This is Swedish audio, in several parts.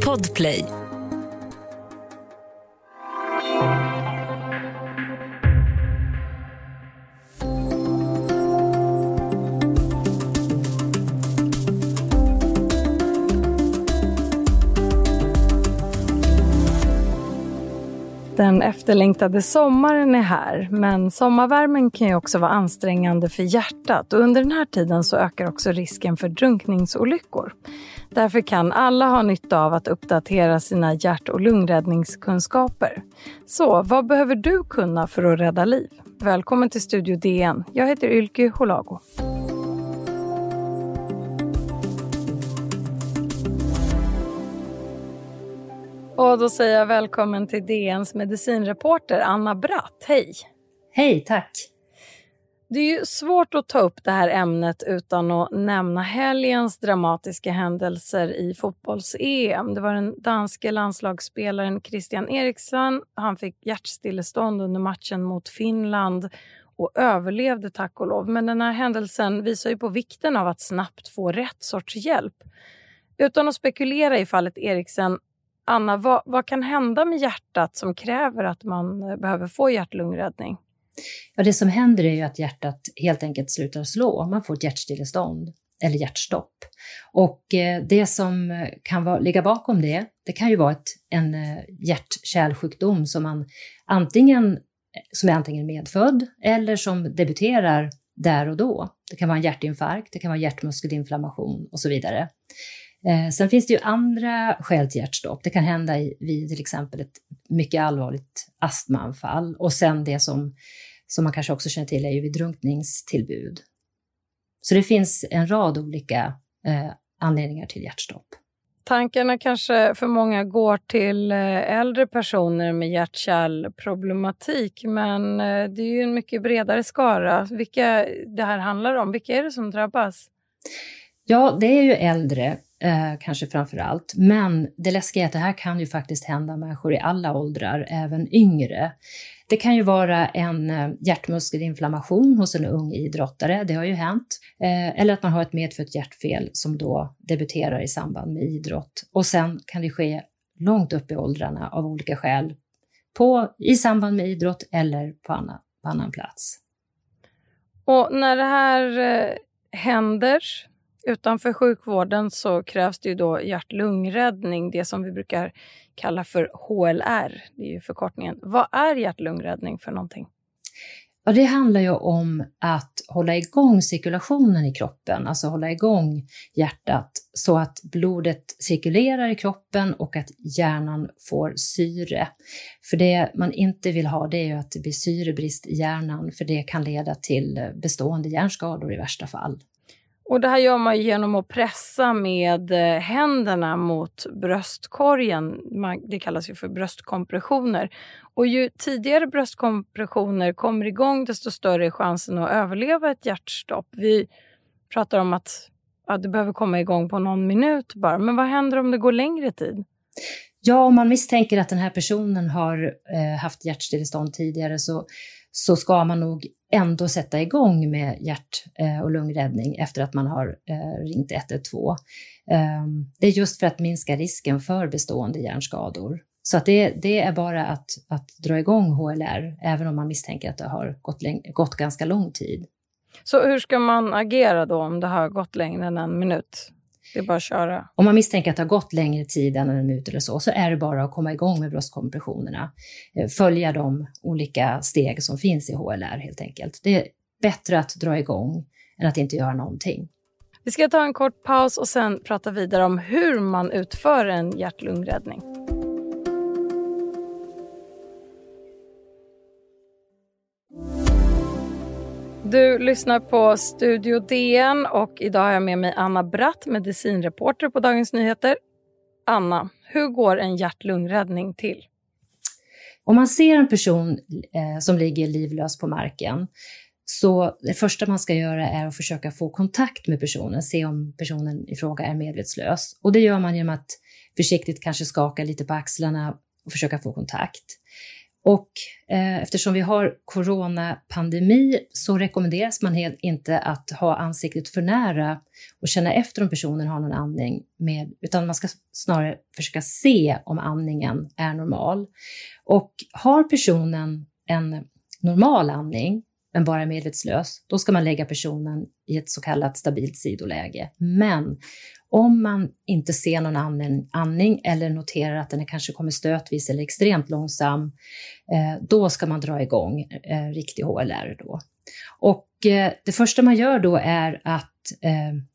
Podplay. Den efterlängtade sommaren är här, men sommarvärmen kan ju också vara ansträngande för hjärtat och under den här tiden så ökar också risken för drunkningsolyckor. Därför kan alla ha nytta av att uppdatera sina hjärt och lungräddningskunskaper. Så vad behöver du kunna för att rädda liv? Välkommen till Studio DN. Jag heter Ylke Holago. Och då säger jag välkommen till DNs medicinreporter Anna Bratt. Hej! Hej, tack! Det är ju svårt att ta upp det här ämnet utan att nämna helgens dramatiska händelser i fotbolls-EM. Det var den danske landslagsspelaren Christian Eriksen. Han fick hjärtstillestånd under matchen mot Finland och överlevde tack och lov. Men den här händelsen visar ju på vikten av att snabbt få rätt sorts hjälp. Utan att spekulera i fallet Eriksen Anna, vad, vad, kan hända med hjärtat som kräver att man eh, behöver få hjärt-lungräddning? Ja, det som händer är ju att hjärtat helt enkelt slutar slå. Man får ett hjärtstillestånd eller hjärtstopp. Och eh, det som eh, kan vara, ligga bakom det, det kan ju vara ett, en hjärtkärlsjukdom hjärt-kärlsjukdom som man antingen som är antingen medfödd eller som debuterar där och då. Det kan vara en hjärtinfarkt, det kan vara hjärtmuskelinflammation och så vidare. Eh, sen finns det ju andra skäl till hjärtstopp. Det kan hända vid till exempel ett mycket allvarligt astmaanfall och sen det som, som man kanske också känner till är ju vid drunkningstillbud. Så det finns en rad olika eh, anledningar till hjärtstopp. Tankarna kanske för många går till eh, äldre personer med hjärt-kärlproblematik men eh, det är ju en mycket bredare skara. Vilka det här handlar om, vilka är det som drabbas? Ja, det är ju äldre eh, kanske framför allt. Men det läskiga är att det här kan ju faktiskt hända människor i alla åldrar, även yngre. Det kan ju vara en eh, hjärtmuskelinflammation hos en ung idrottare, det har ju hänt. Eh, eller att man har ett medfött hjärtfel som då debuterar i samband med idrott. Och sen kan det ske långt upp i åldrarna av olika skäl, på, i samband med idrott eller på annan, på annan plats. Och när det här eh, händer, Utanför sjukvården så krävs det ju då hjärt-lungräddning, det som vi brukar kalla för HLR. Det är ju förkortningen. Vad är hjärt-lungräddning för någonting? Ja, det handlar ju om att hålla igång cirkulationen i kroppen, alltså hålla igång hjärtat så att blodet cirkulerar i kroppen och att hjärnan får syre. För det man inte vill ha det är ju att det blir syrebrist i hjärnan för det kan leda till bestående hjärnskador i värsta fall. Och det här gör man genom att pressa med eh, händerna mot bröstkorgen. Det kallas ju för bröstkompressioner. Och ju tidigare bröstkompressioner kommer igång desto större är chansen att överleva ett hjärtstopp. Vi pratar om att ja, det behöver komma igång på någon minut bara. Men vad händer om det går längre tid? Ja, om man misstänker att den här personen har eh, haft hjärtstillestånd tidigare så, så ska man nog ändå sätta igång med hjärt eh, och lungräddning efter att man har eh, ringt 112. Ehm, det är just för att minska risken för bestående hjärnskador. Så att det, det är bara att, att dra igång HLR, även om man misstänker att det har gått, gått ganska lång tid. Så hur ska man agera då om det har gått längre än en minut? Det är bara att köra. Om man misstänker att det har gått längre tid än en minut eller så, så är det bara att komma igång med bröstkompressionerna. Eh, följa de olika steg som finns i HLR helt enkelt. Det är bättre att dra igång än att inte göra någonting. Vi ska ta en kort paus och sen prata vidare om hur man utför en hjärt-lungräddning. Du lyssnar på Studio DN och idag har jag med mig Anna Bratt, medicinreporter på Dagens Nyheter. Anna, hur går en hjärt-lungräddning till? Om man ser en person eh, som ligger livlös på marken så det första man ska göra är att försöka få kontakt med personen, se om personen i fråga är medvetslös. Och det gör man genom att försiktigt kanske skaka lite på axlarna och försöka få kontakt. Och eh, eftersom vi har coronapandemi så rekommenderas man helt inte att ha ansiktet för nära och känna efter om personen har någon andning, med, utan man ska snarare försöka se om andningen är normal. Och har personen en normal andning, men bara är medvetslös, då ska man lägga personen i ett så kallat stabilt sidoläge. Men om man inte ser någon andning eller noterar att den kanske kommer stötvis eller extremt långsam, eh, då ska man dra igång eh, riktig HLR. Då. Och eh, det första man gör då är att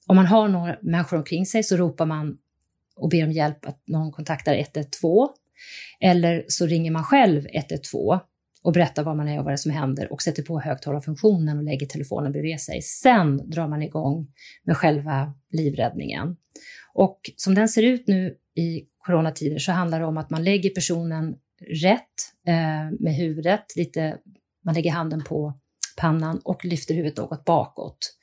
om man har några människor omkring sig så ropar man och ber om hjälp att någon kontaktar 112. Eller så ringer man själv 112 och berättar vad man är och vad det är som händer och sätter på högtalarfunktionen och lägger telefonen bredvid sig. Sen drar man igång med själva livräddningen. Och som den ser ut nu i coronatider så handlar det om att man lägger personen rätt eh, med huvudet, lite, man lägger handen på pannan och lyfter huvudet något bakåt.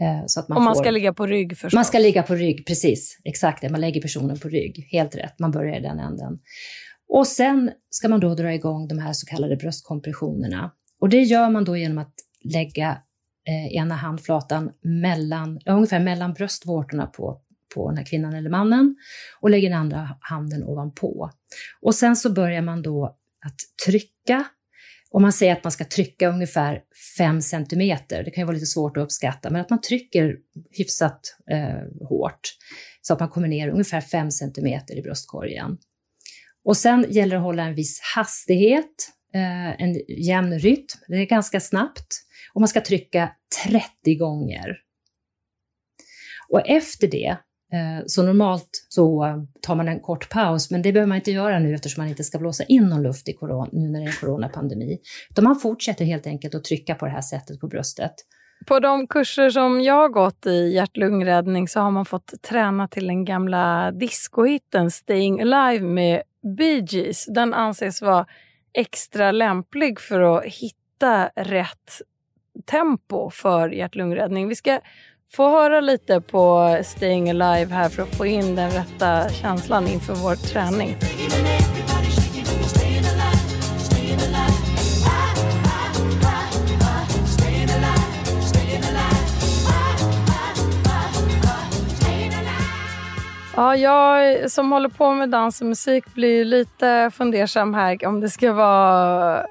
Eh, så att man och man får, ska ligga på rygg förstås? Man ska ligga på rygg, precis. Exakt det, man lägger personen på rygg. Helt rätt, man börjar i den änden. Och sen ska man då dra igång de här så kallade bröstkompressionerna. Och det gör man då genom att lägga eh, ena handflatan mellan, ungefär mellan bröstvårtorna på, på den här kvinnan eller mannen och lägger den andra handen ovanpå. Och sen så börjar man då att trycka och man säger att man ska trycka ungefär 5 centimeter. Det kan ju vara lite svårt att uppskatta, men att man trycker hyfsat eh, hårt så att man kommer ner ungefär 5 centimeter i bröstkorgen. Och sen gäller det att hålla en viss hastighet, eh, en jämn rytm. Det är ganska snabbt och man ska trycka 30 gånger. Och efter det, eh, så normalt så tar man en kort paus, men det behöver man inte göra nu eftersom man inte ska blåsa in någon luft i corona, nu när det är coronapandemi. Utan man fortsätter helt enkelt att trycka på det här sättet på bröstet. På de kurser som jag har gått i hjärt-lungräddning så har man fått träna till den gamla discohitten Staying Alive med Bee Gees. Den anses vara extra lämplig för att hitta rätt tempo för hjärt-lungräddning. Vi ska få höra lite på Staying Alive här för att få in den rätta känslan inför vår träning. Ja, jag som håller på med dans och musik blir lite fundersam här om det ska vara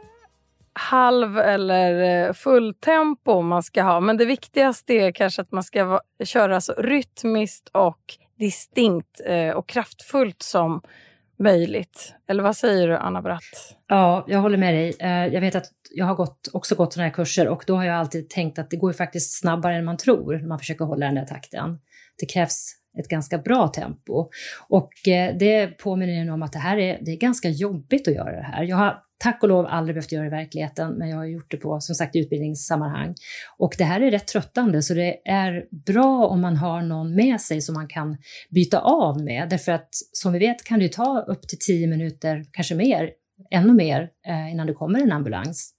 halv eller eh, full tempo man ska ha. Men det viktigaste är kanske att man ska köra så rytmiskt och distinkt eh, och kraftfullt som möjligt. Eller vad säger du, Anna Bratt? Ja, jag håller med dig. Eh, jag vet att jag har gått, också gått sådana här kurser och då har jag alltid tänkt att det går ju faktiskt snabbare än man tror när man försöker hålla den där takten. Det krävs ett ganska bra tempo. Och eh, det påminner en om att det här är, det är ganska jobbigt att göra det här. Jag har tack och lov aldrig behövt göra det i verkligheten, men jag har gjort det på som sagt utbildningssammanhang. Och det här är rätt tröttande, så det är bra om man har någon med sig som man kan byta av med. Därför att som vi vet kan det ta upp till tio minuter, kanske mer, ännu mer, eh, innan det kommer en ambulans.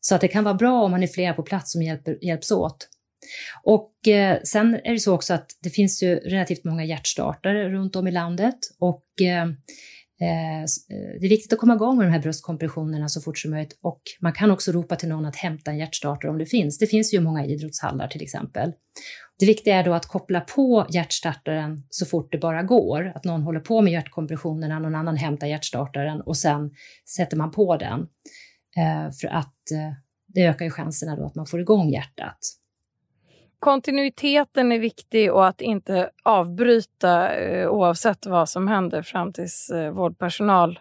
Så att det kan vara bra om man är flera på plats som hjälper, hjälps åt. Och eh, sen är det så också att det finns ju relativt många hjärtstartare runt om i landet och eh, eh, eh, det är viktigt att komma igång med de här bröstkompressionerna så fort som möjligt och man kan också ropa till någon att hämta en hjärtstartare om det finns. Det finns ju många idrottshallar till exempel. Det viktiga är då att koppla på hjärtstartaren så fort det bara går, att någon håller på med hjärtkompressionerna, någon annan hämtar hjärtstartaren och sen sätter man på den. Eh, för att det ökar ju chanserna då att man får igång hjärtat kontinuiteten är viktig och att inte avbryta eh, oavsett vad som händer fram tills eh, vårdpersonal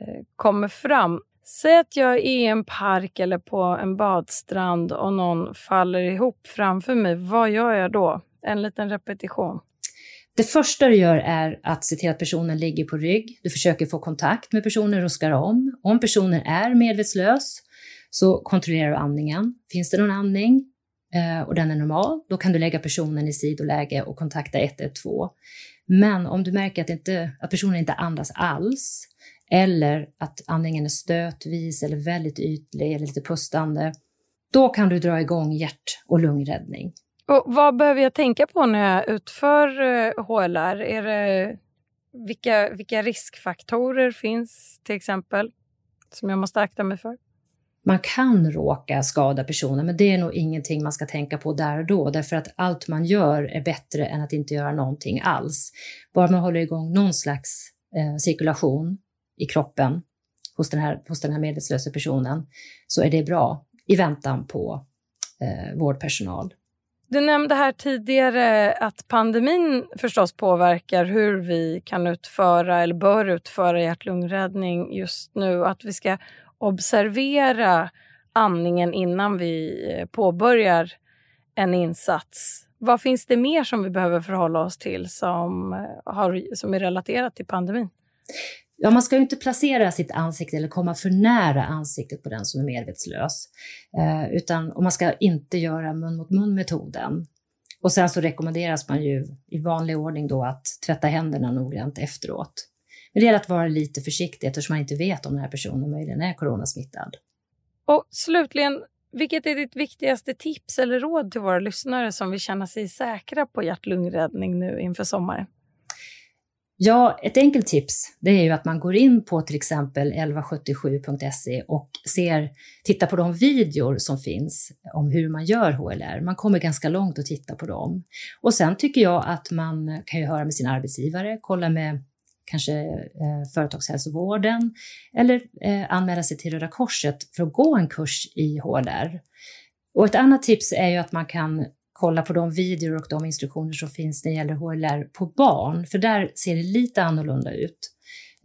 eh, kommer fram. Säg att jag är i en park eller på en badstrand och någon faller ihop framför mig. Vad gör jag då? En liten repetition. Det första du gör är att se till att personen ligger på rygg. Du försöker få kontakt med personen, ruskar om. Om personen är medvetslös så kontrollerar du andningen. Finns det någon andning? Eh, och den är normal, då kan du lägga personen i sidoläge och kontakta 112. Men om du märker att, inte, att personen inte andas alls eller att andningen är stötvis eller väldigt ytlig eller lite pustande, då kan du dra igång hjärt och lungräddning. Och vad behöver jag tänka på när jag utför eh, HLR? Är det, vilka, vilka riskfaktorer finns till exempel? som jag måste akta mig för? Man kan råka skada personen, men det är nog ingenting man ska tänka på där och då, därför att allt man gör är bättre än att inte göra någonting alls. Bara man håller igång någon slags eh, cirkulation i kroppen hos den, här, hos den här medvetslösa personen så är det bra i väntan på eh, vårdpersonal. Du nämnde här tidigare att pandemin förstås påverkar hur vi kan utföra eller bör utföra hjärt-lungräddning just nu. Att vi ska observera andningen innan vi påbörjar en insats. Vad finns det mer som vi behöver förhålla oss till som, eh, har, som är relaterat till pandemin? Ja, man ska ju inte placera sitt ansikte eller komma för nära ansiktet på den som är medvetslös. Eh, utan, och man ska inte göra mun mot mun-metoden. Och sen så rekommenderas man ju i vanlig ordning då att tvätta händerna noggrant efteråt. Men det gäller att vara lite försiktig eftersom man inte vet om den här personen möjligen är coronasmittad. Och slutligen, vilket är ditt viktigaste tips eller råd till våra lyssnare som vill känna sig säkra på hjärt-lungräddning nu inför sommaren? Ja, ett enkelt tips det är ju att man går in på till exempel 1177.se och ser, tittar på de videor som finns om hur man gör HLR. Man kommer ganska långt att titta på dem. Och sen tycker jag att man kan ju höra med sin arbetsgivare, kolla med kanske eh, företagshälsovården eller eh, anmäla sig till Röda Korset för att gå en kurs i HLR. Och ett annat tips är ju att man kan kolla på de videor och de instruktioner som finns när det gäller HLR på barn, för där ser det lite annorlunda ut.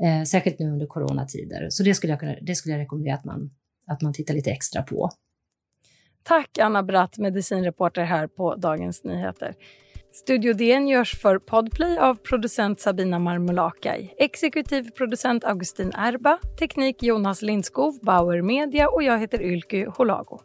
Eh, särskilt nu under coronatider. Så det skulle jag, kunna, det skulle jag rekommendera att man, att man tittar lite extra på. Tack Anna Bratt, medicinreporter här på Dagens Nyheter. Studio DN görs för Podplay av producent Sabina Marmulakai, exekutiv producent Augustin Erba, teknik Jonas Lindskov, Bauer Media och jag heter Ylky Holago.